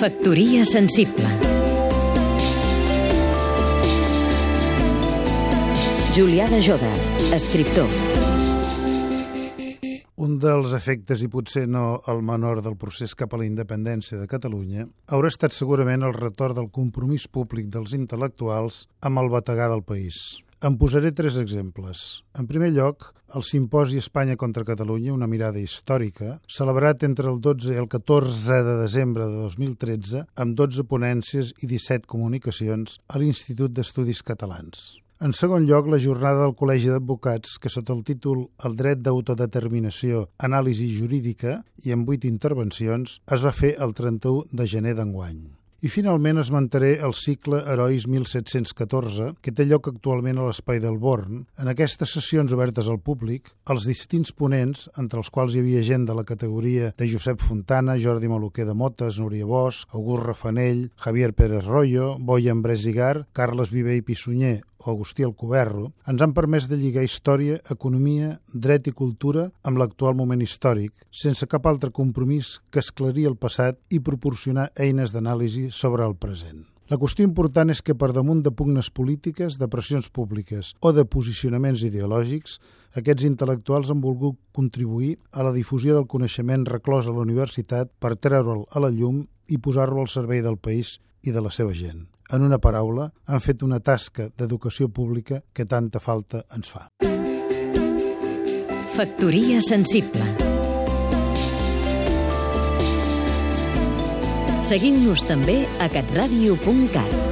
Factoria sensible Julià de Joda, escriptor Un dels efectes, i potser no el menor del procés cap a la independència de Catalunya, haurà estat segurament el retorn del compromís públic dels intel·lectuals amb el bategar del país. En posaré tres exemples. En primer lloc, el Simposi Espanya contra Catalunya, una mirada històrica, celebrat entre el 12 i el 14 de desembre de 2013, amb 12 ponències i 17 comunicacions a l'Institut d'Estudis Catalans. En segon lloc, la jornada del Col·legi d'Advocats, que sota el títol El dret d'autodeterminació, anàlisi jurídica i amb vuit intervencions, es va fer el 31 de gener d'enguany. I finalment esmentaré el cicle Herois 1714, que té lloc actualment a l'Espai del Born. En aquestes sessions obertes al públic, els distints ponents, entre els quals hi havia gent de la categoria de Josep Fontana, Jordi Maluquer de Motes, Núria Bosch, August Rafanell, Javier Pérez Royo, Boi Ambrés Igar, Carles Viver i Pissunyer o Agustí Alcoberro, ens han permès de lligar història, economia, dret i cultura amb l'actual moment històric, sense cap altre compromís que esclarir el passat i proporcionar eines d'anàlisi sobre el present. La qüestió important és que per damunt de pugnes polítiques, de pressions públiques o de posicionaments ideològics, aquests intel·lectuals han volgut contribuir a la difusió del coneixement reclòs a la universitat per treure'l a la llum i posar-lo al servei del país i de la seva gent. En una paraula, han fet una tasca d'educació pública que tanta falta ens fa. Factoria sensible Seguim-nos també a catradio.cat